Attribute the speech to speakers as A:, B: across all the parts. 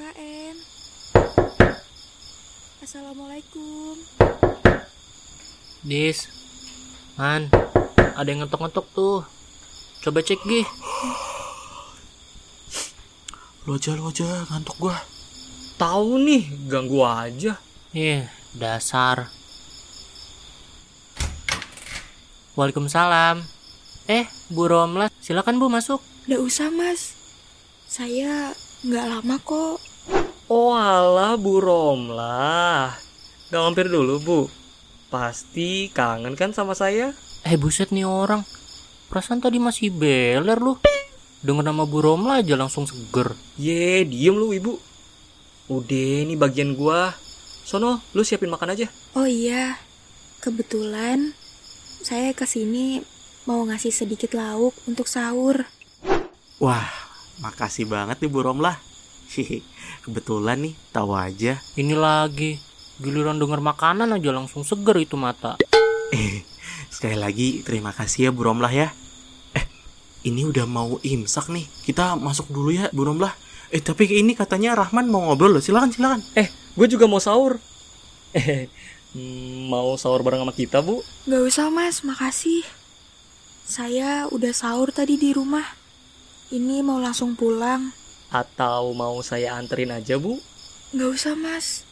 A: KKN. Assalamualaikum.
B: Dis, Man, ada yang ngetok-ngetok tuh. Coba cek gih.
C: Lo aja, lo aja, ngantuk gua.
D: Tahu nih, ganggu aja.
B: Ih, dasar. Waalaikumsalam. Eh, Bu Romla, silakan Bu masuk.
A: Nggak usah mas. Saya nggak lama kok.
D: Oh alah Bu Romlah. Gak mampir dulu Bu. Pasti kangen kan sama saya?
B: Eh, buset nih orang. Perasaan tadi masih beler lu. Dengar nama Bu Romla aja langsung seger.
D: Ye, diem lu ibu. Udah, ini bagian gua. Sono, lu siapin makan aja.
A: Oh iya, kebetulan saya ke sini mau ngasih sedikit lauk untuk sahur.
C: Wah, makasih banget nih Bu Romlah. Kebetulan nih, tahu aja.
B: Ini lagi. Giliran denger makanan aja langsung seger itu mata.
C: Eh, sekali lagi terima kasih ya Bu Romlah ya. Eh, ini udah mau imsak nih. Kita masuk dulu ya Bu Romlah. Eh, tapi ini katanya Rahman mau ngobrol loh. Silakan, silakan.
D: Eh, gue juga mau sahur. Eh, hmm, mau sahur bareng sama kita, Bu?
A: Nggak usah mas, makasih. Saya udah sahur tadi di rumah. Ini mau langsung pulang.
D: Atau mau saya anterin aja, Bu?
A: Nggak usah mas.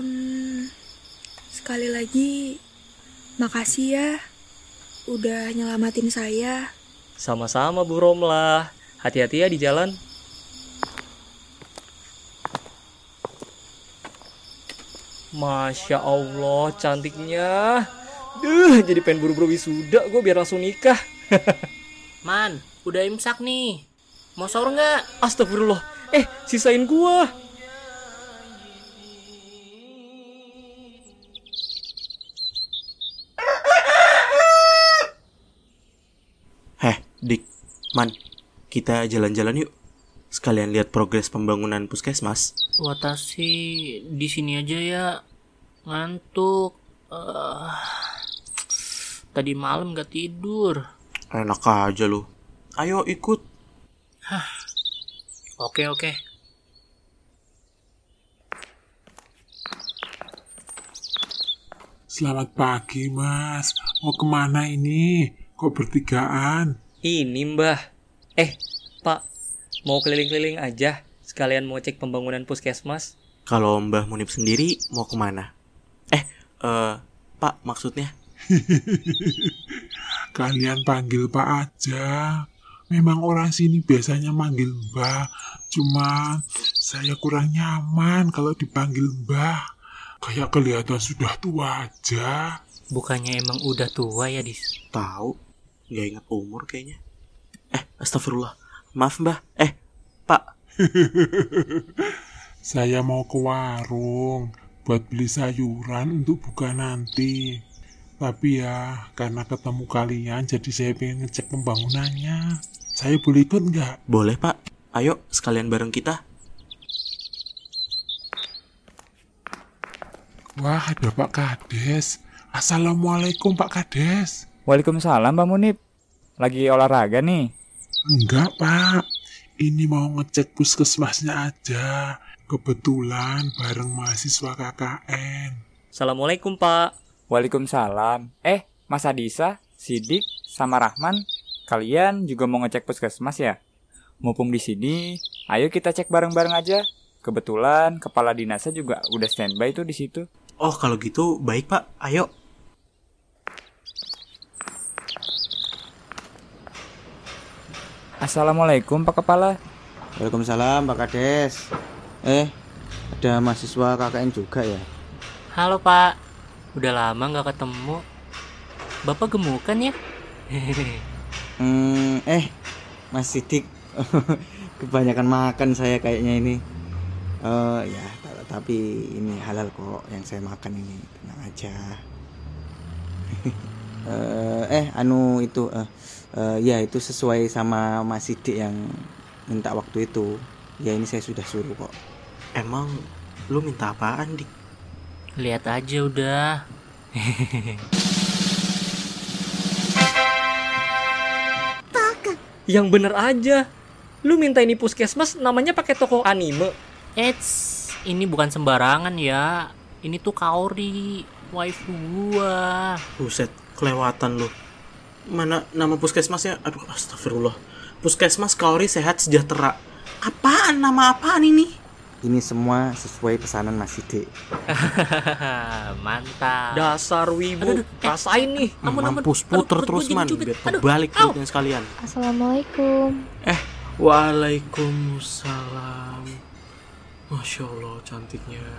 A: Em, sekali lagi, makasih ya. Udah nyelamatin saya.
D: Sama-sama, Bu Romlah. Hati-hati ya di jalan. Masya Allah, cantiknya. Duh, jadi pengen buru-buru wisuda gue biar langsung nikah.
B: Man, udah imsak nih. Mau sahur nggak?
D: Astagfirullah. Eh, sisain gua.
C: Heh, Dik, Man, kita jalan-jalan yuk. Sekalian lihat progres pembangunan puskesmas.
B: Watashi di sini aja ya. Ngantuk. Eh, tadi malam gak tidur.
C: Enak aja lu. Ayo ikut.
B: Oke oke.
E: Selamat pagi, Mas. Mau ke mana ini? Kok bertigaan?
D: Ini mbah. Eh, pak. Mau keliling-keliling aja. Sekalian mau cek pembangunan puskesmas.
C: Kalau Mbah Munib sendiri mau ke mana? Eh, eh, Pak maksudnya?
E: Kalian panggil Pak aja. Memang orang sini biasanya manggil Mbah. Cuma saya kurang nyaman kalau dipanggil Mbah. Kayak kelihatan sudah tua aja.
B: Bukannya emang udah tua ya, Dis?
C: Tahu? Gak ingat umur kayaknya. Eh, astagfirullah. Maaf Mbah. Eh, Pak.
E: Saya mau ke warung buat beli sayuran untuk buka nanti. Tapi ya, karena ketemu kalian, jadi saya pengen ngecek pembangunannya. Saya boleh ikut nggak?
C: Boleh Pak. Ayo sekalian bareng kita.
E: Wah, ada Pak Kades. Assalamualaikum Pak Kades.
F: Waalaikumsalam Mbak Munib. Lagi olahraga nih.
E: Enggak Pak, ini mau ngecek puskesmasnya aja. Kebetulan bareng mahasiswa KKN.
D: Assalamualaikum, Pak.
F: Waalaikumsalam. Eh, Mas Adisa, Sidik, sama Rahman, kalian juga mau ngecek puskesmas ya? Mumpung di sini, ayo kita cek bareng-bareng aja. Kebetulan kepala dinasnya juga udah standby tuh di situ.
C: Oh, kalau gitu baik Pak. Ayo.
F: Assalamualaikum Pak Kepala.
G: Waalaikumsalam Pak Kades. Eh, ada mahasiswa KKN juga ya?
B: Halo Pak, udah lama nggak ketemu. Bapak gemukan ya?
G: Hmm, eh, Mas Sidik. Kebanyakan makan saya kayaknya ini. Eh, ya, ta- tapi ini halal kok yang saya makan ini. Tenang aja. Eh, eh, anu itu eh, eh, ya itu sesuai sama Mas Sidik yang minta waktu itu. Ya ini saya sudah suruh kok.
C: Emang lu minta apaan, Dik?
B: Lihat aja udah.
D: Yang bener aja. Lu minta ini puskesmas namanya pakai toko anime.
B: Eits, ini bukan sembarangan ya. Ini tuh Kaori, waifu gua.
C: Buset, kelewatan lu. Mana nama puskesmasnya? Aduh, astagfirullah. Puskesmas Kaori Sehat Sejahtera. Apaan? Nama apaan ini?
G: Ini semua sesuai pesanan Mas Sidik.
B: Mantap.
D: Dasar wibu.
B: Aduh, aduh, eh.
D: Rasain nih.
B: Ampun, ampun.
C: Mampus
B: Aduh,
C: puter
B: perut
C: terus man, biar
B: Aduh,
C: kebalik
B: au.
C: perutnya sekalian.
A: Assalamualaikum.
C: Waalaikumsalam. Masya Allah cantiknya.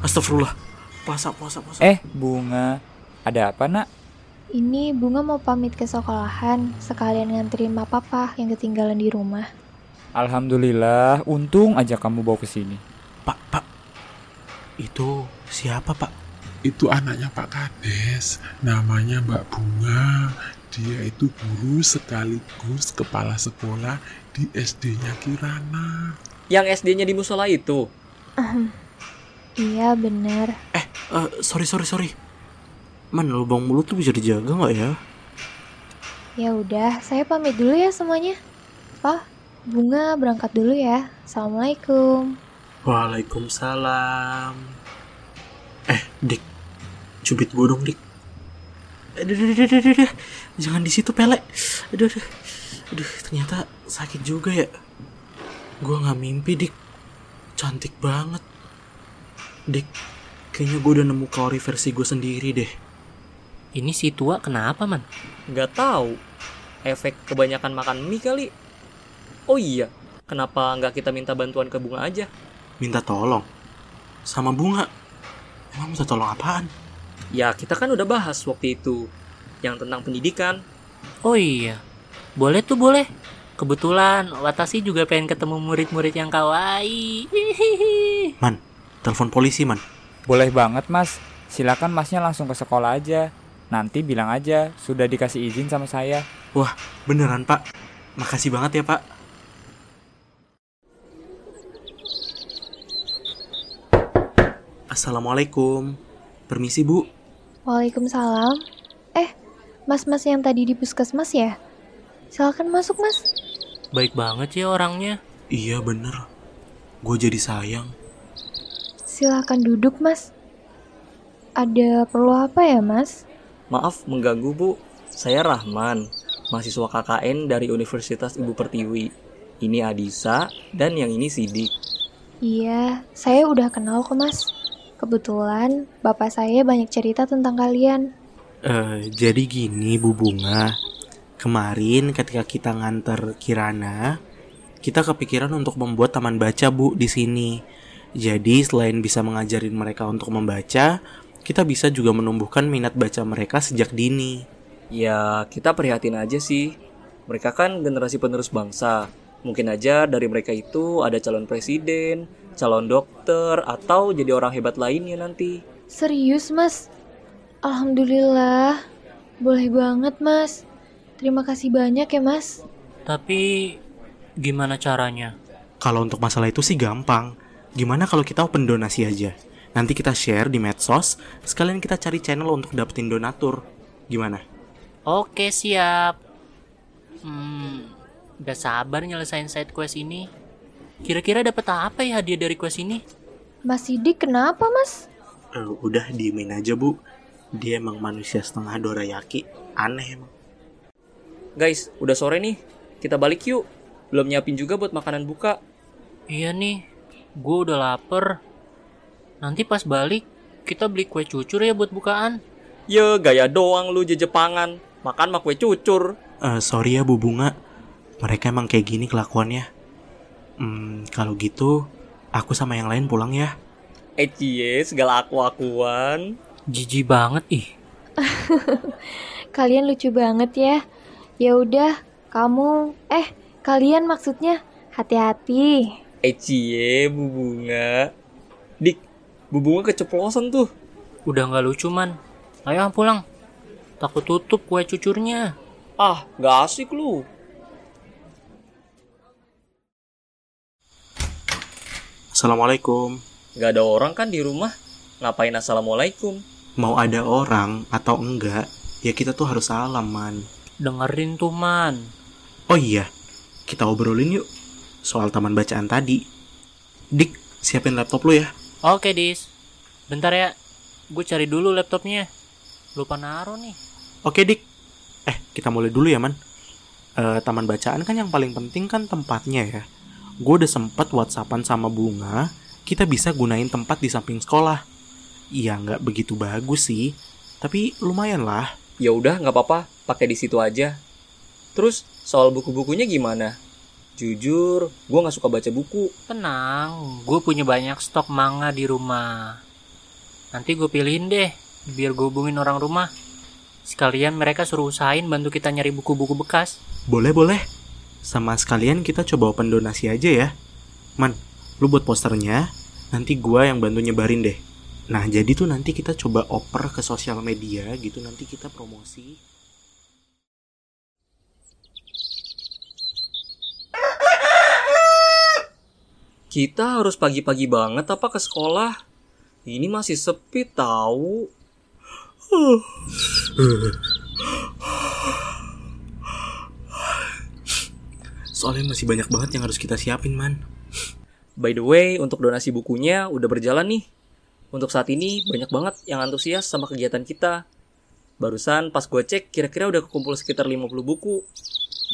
C: Astagfirullah. Puasa, puasa, puasa.
F: Eh, Bunga. Ada apa, Nak?
A: Ini Bunga mau pamit ke sekolahan, sekalian nganterin ma papa yang ketinggalan di rumah.
F: Alhamdulillah, untung aja kamu bawa ke sini.
C: Pak, pak. Itu siapa pak?
E: Itu anaknya Pak Kades, namanya Mbak Bunga. Dia itu guru sekaligus kepala sekolah di SD-nya Kirana.
D: Yang SD-nya di musola itu.
A: Iya bener.
C: Eh, sorry, sorry, sorry. Man, lubang mulut tuh bisa dijaga nggak ya?
A: Ya udah, saya pamit dulu ya semuanya. Pak, Bunga berangkat dulu ya. Assalamualaikum.
C: Waalaikumsalam. Eh, Dik. Cubit gue dong, Dik. Aduh, aduh, aduh, aduh, aduh. Jangan di situ, Pele. Aduh, aduh. Aduh, ternyata sakit juga ya. Gue nggak mimpi, Dik. Cantik banget. Dik, kayaknya gue udah nemu kaori versi gue sendiri deh.
B: Ini si tua kenapa, Man?
D: Nggak tahu. Efek kebanyakan makan mie kali. Oh iya, kenapa nggak kita minta bantuan ke bunga aja?
C: Minta tolong. Sama bunga. Emang minta tolong apaan?
D: Ya, kita kan udah bahas waktu itu. Yang tentang pendidikan.
B: Oh iya. Boleh tuh boleh. Kebetulan Watashi juga pengen ketemu murid-murid yang kawaii. Hihihi.
C: Man, telepon polisi, Man.
F: Boleh banget, Mas. Silakan Masnya langsung ke sekolah aja. Nanti bilang aja sudah dikasih izin sama saya.
C: Wah, beneran, Pak. Makasih banget ya, Pak. Assalamualaikum. Permisi, Bu.
A: Waalaikumsalam. Eh, mas-mas yang tadi di puskesmas ya? Silakan masuk, mas.
B: Baik banget ya orangnya.
C: Iya, bener. Gue jadi sayang.
A: Silakan duduk, mas. Ada perlu apa ya, mas?
D: Maaf mengganggu, Bu. Saya Rahman, mahasiswa KKN dari Universitas Ibu Pertiwi. Ini Adisa dan yang ini Sidik.
A: Iya, saya udah kenal kok, mas. Kebetulan, bapak saya banyak cerita tentang kalian.
C: Eh, jadi gini, Bu Bunga. Kemarin ketika kita nganter Kirana, kita kepikiran untuk membuat taman baca, Bu, di sini. Jadi, selain bisa mengajarin mereka untuk membaca, kita bisa juga menumbuhkan minat baca mereka sejak dini.
D: Ya, kita prihatin aja sih. Mereka kan generasi penerus bangsa. Mungkin aja dari mereka itu ada calon presiden, calon dokter, atau jadi orang hebat lainnya nanti.
A: Serius, mas? Alhamdulillah. Boleh banget, mas. Terima kasih banyak ya, mas.
B: Tapi gimana caranya?
C: Kalau untuk masalah itu sih gampang. Gimana kalau kita open donasi aja? Nanti kita share di medsos, sekalian kita cari channel untuk dapetin donatur. Gimana?
B: Oke, siap. Hmm, udah sabar nyelesain side quest ini. Kira-kira dapat apa ya hadiah dari quest ini?
A: Mas Sidik kenapa, mas?
C: Eh, udah diemin aja, Bu. Dia emang manusia setengah dorayaki. Aneh emang.
D: Guys, udah sore nih. Kita balik yuk. Belum nyiapin juga buat makanan buka.
B: Iya nih, gue udah lapar. Nanti pas balik, kita beli kue cucur ya buat bukaan.
D: Ye, gaya doang lu jejepangan. Makan mah kue cucur.
C: Eh, sorry ya, Bu Bunga. Mereka emang kayak gini kelakuannya. Hmm, kalau gitu, aku sama yang lain pulang ya.
D: Eh cie, segala aku-akuan.
B: Jijik banget ih.
A: Kalian lucu banget ya. Ya udah, kamu eh kalian maksudnya hati-hati.
D: Eh cie, bu bunga. Dik, bu bunga keceplosan tuh.
B: Udah nggak lucu man. Ayo pulang. Takut tutup kue cucurnya.
D: Ah, gak asik lu.
C: Assalamualaikum.
D: Gak ada orang kan di rumah. Ngapain assalamualaikum?
C: Mau ada orang atau enggak, ya kita tuh harus salam, man.
B: Dengerin tuh man.
C: Oh iya, kita obrolin yuk soal taman bacaan tadi. Dik, siapin laptop lu ya.
B: Oke, Dis. Bentar ya. Gue cari dulu laptopnya. Lupa naruh nih.
C: Oke, Dik. Eh, kita mulai dulu ya, Man. Eh, taman bacaan kan yang paling penting kan tempatnya ya. Gue udah sempet whatsappan sama Bunga, kita bisa gunain tempat di samping sekolah. Iya, nggak begitu bagus sih, tapi lumayan lah.
D: Ya udah nggak apa-apa, pakai di situ aja. Terus soal buku-bukunya gimana? Jujur, gue nggak suka baca buku.
B: Tenang, gue punya banyak stok manga di rumah. Nanti gue pilihin deh, biar gue hubungin orang rumah. Sekalian mereka suruh usahain bantu kita nyari buku-buku bekas.
C: Boleh, boleh. Sama sekalian kita coba open donasi aja ya. Man, lu buat posternya, nanti gua yang bantu nyebarin deh. Nah, jadi tuh nanti kita coba oper ke sosial media gitu, nanti kita promosi.
D: Kita harus pagi-pagi banget apa ke sekolah? Ini masih sepi tahu.
C: Soalnya masih banyak banget yang harus kita siapin, Man.
D: By the way, untuk donasi bukunya udah berjalan nih. Untuk saat ini banyak banget yang antusias sama kegiatan kita. Barusan pas gue cek kira-kira udah kekumpul sekitar 50 buku.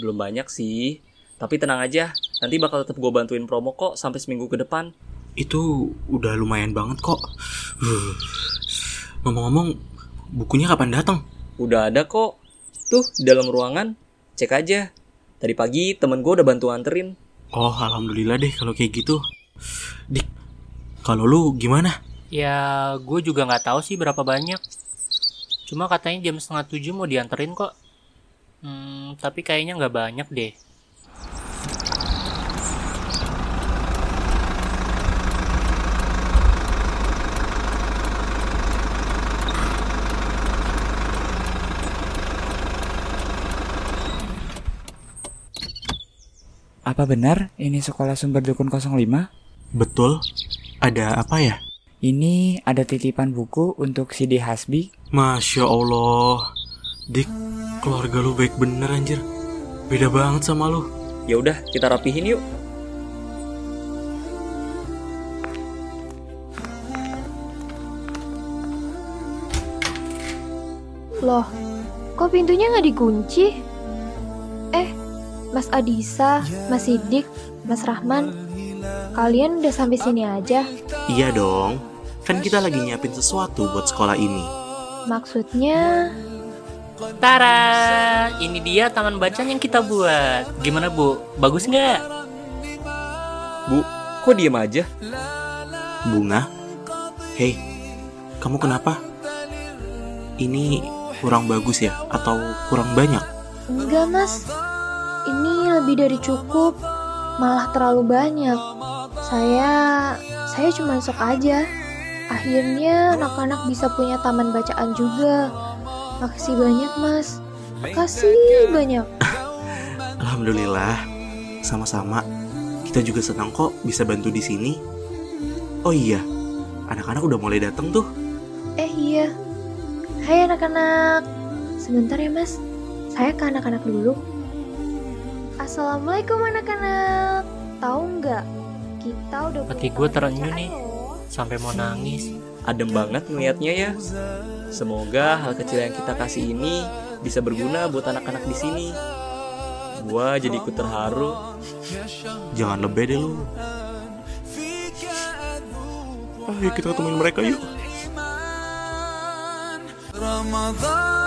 D: Belum banyak sih. Tapi tenang aja, nanti bakal tetap gue bantuin promo kok sampai seminggu ke depan.
C: Itu udah lumayan banget kok. Ngomong-ngomong, bukunya kapan datang?
D: Udah ada kok. Tuh, di dalam ruangan. Cek aja. Tadi pagi temen gue udah bantu anterin.
C: Oh, alhamdulillah deh kalau kayak gitu. Dik, kalau lu gimana?
B: Ya, gue juga nggak tahu sih berapa banyak. Cuma katanya jam setengah tujuh mau dianterin kok. Hmm, tapi kayaknya nggak banyak deh.
F: Apa benar ini sekolah sumber dukun 05?
C: Betul. Ada apa ya?
F: Ini ada titipan buku untuk Sidi Hasbi.
C: Masya Allah. Dik, keluarga lu baik bener anjir. Beda banget sama lu.
D: Ya udah, kita rapihin yuk.
A: Loh, kok pintunya nggak dikunci? Eh, Mas Adisa, Mas Sidik, Mas Rahman, kalian udah sampai sini aja?
C: Iya dong. Kan kita lagi nyiapin sesuatu buat sekolah ini.
A: Maksudnya,
B: Tara, ini dia taman bacaan yang kita buat. Gimana bu? Bagus nggak?
D: Bu, kok diem aja?
C: Bunga? Hei, kamu kenapa? Ini kurang bagus ya? Atau kurang banyak?
A: enggak mas. Lebih dari cukup, malah terlalu banyak. Saya, saya cuma sok aja. Akhirnya anak-anak bisa punya taman bacaan juga. Makasih banyak mas. Makasih banyak.
C: Alhamdulillah. Sama-sama. Kita juga senang kok bisa bantu di sini. Oh iya, anak-anak udah mulai datang tuh.
A: Eh iya. Hai anak-anak. Sebentar ya mas. Saya ke anak-anak dulu. Assalamualaikum anak-anak. Tahu nggak? Kita udah
B: Hati gue terenyuh nih, sampai mau nangis.
D: Adem banget ngeliatnya ya. Semoga hal kecil yang kita kasih ini bisa berguna buat anak-anak di sini. Gua jadi ikut terharu.
C: Jangan lebih deh lu. Ah, Ayo kita ketemuin mereka yuk.
H: Ramadan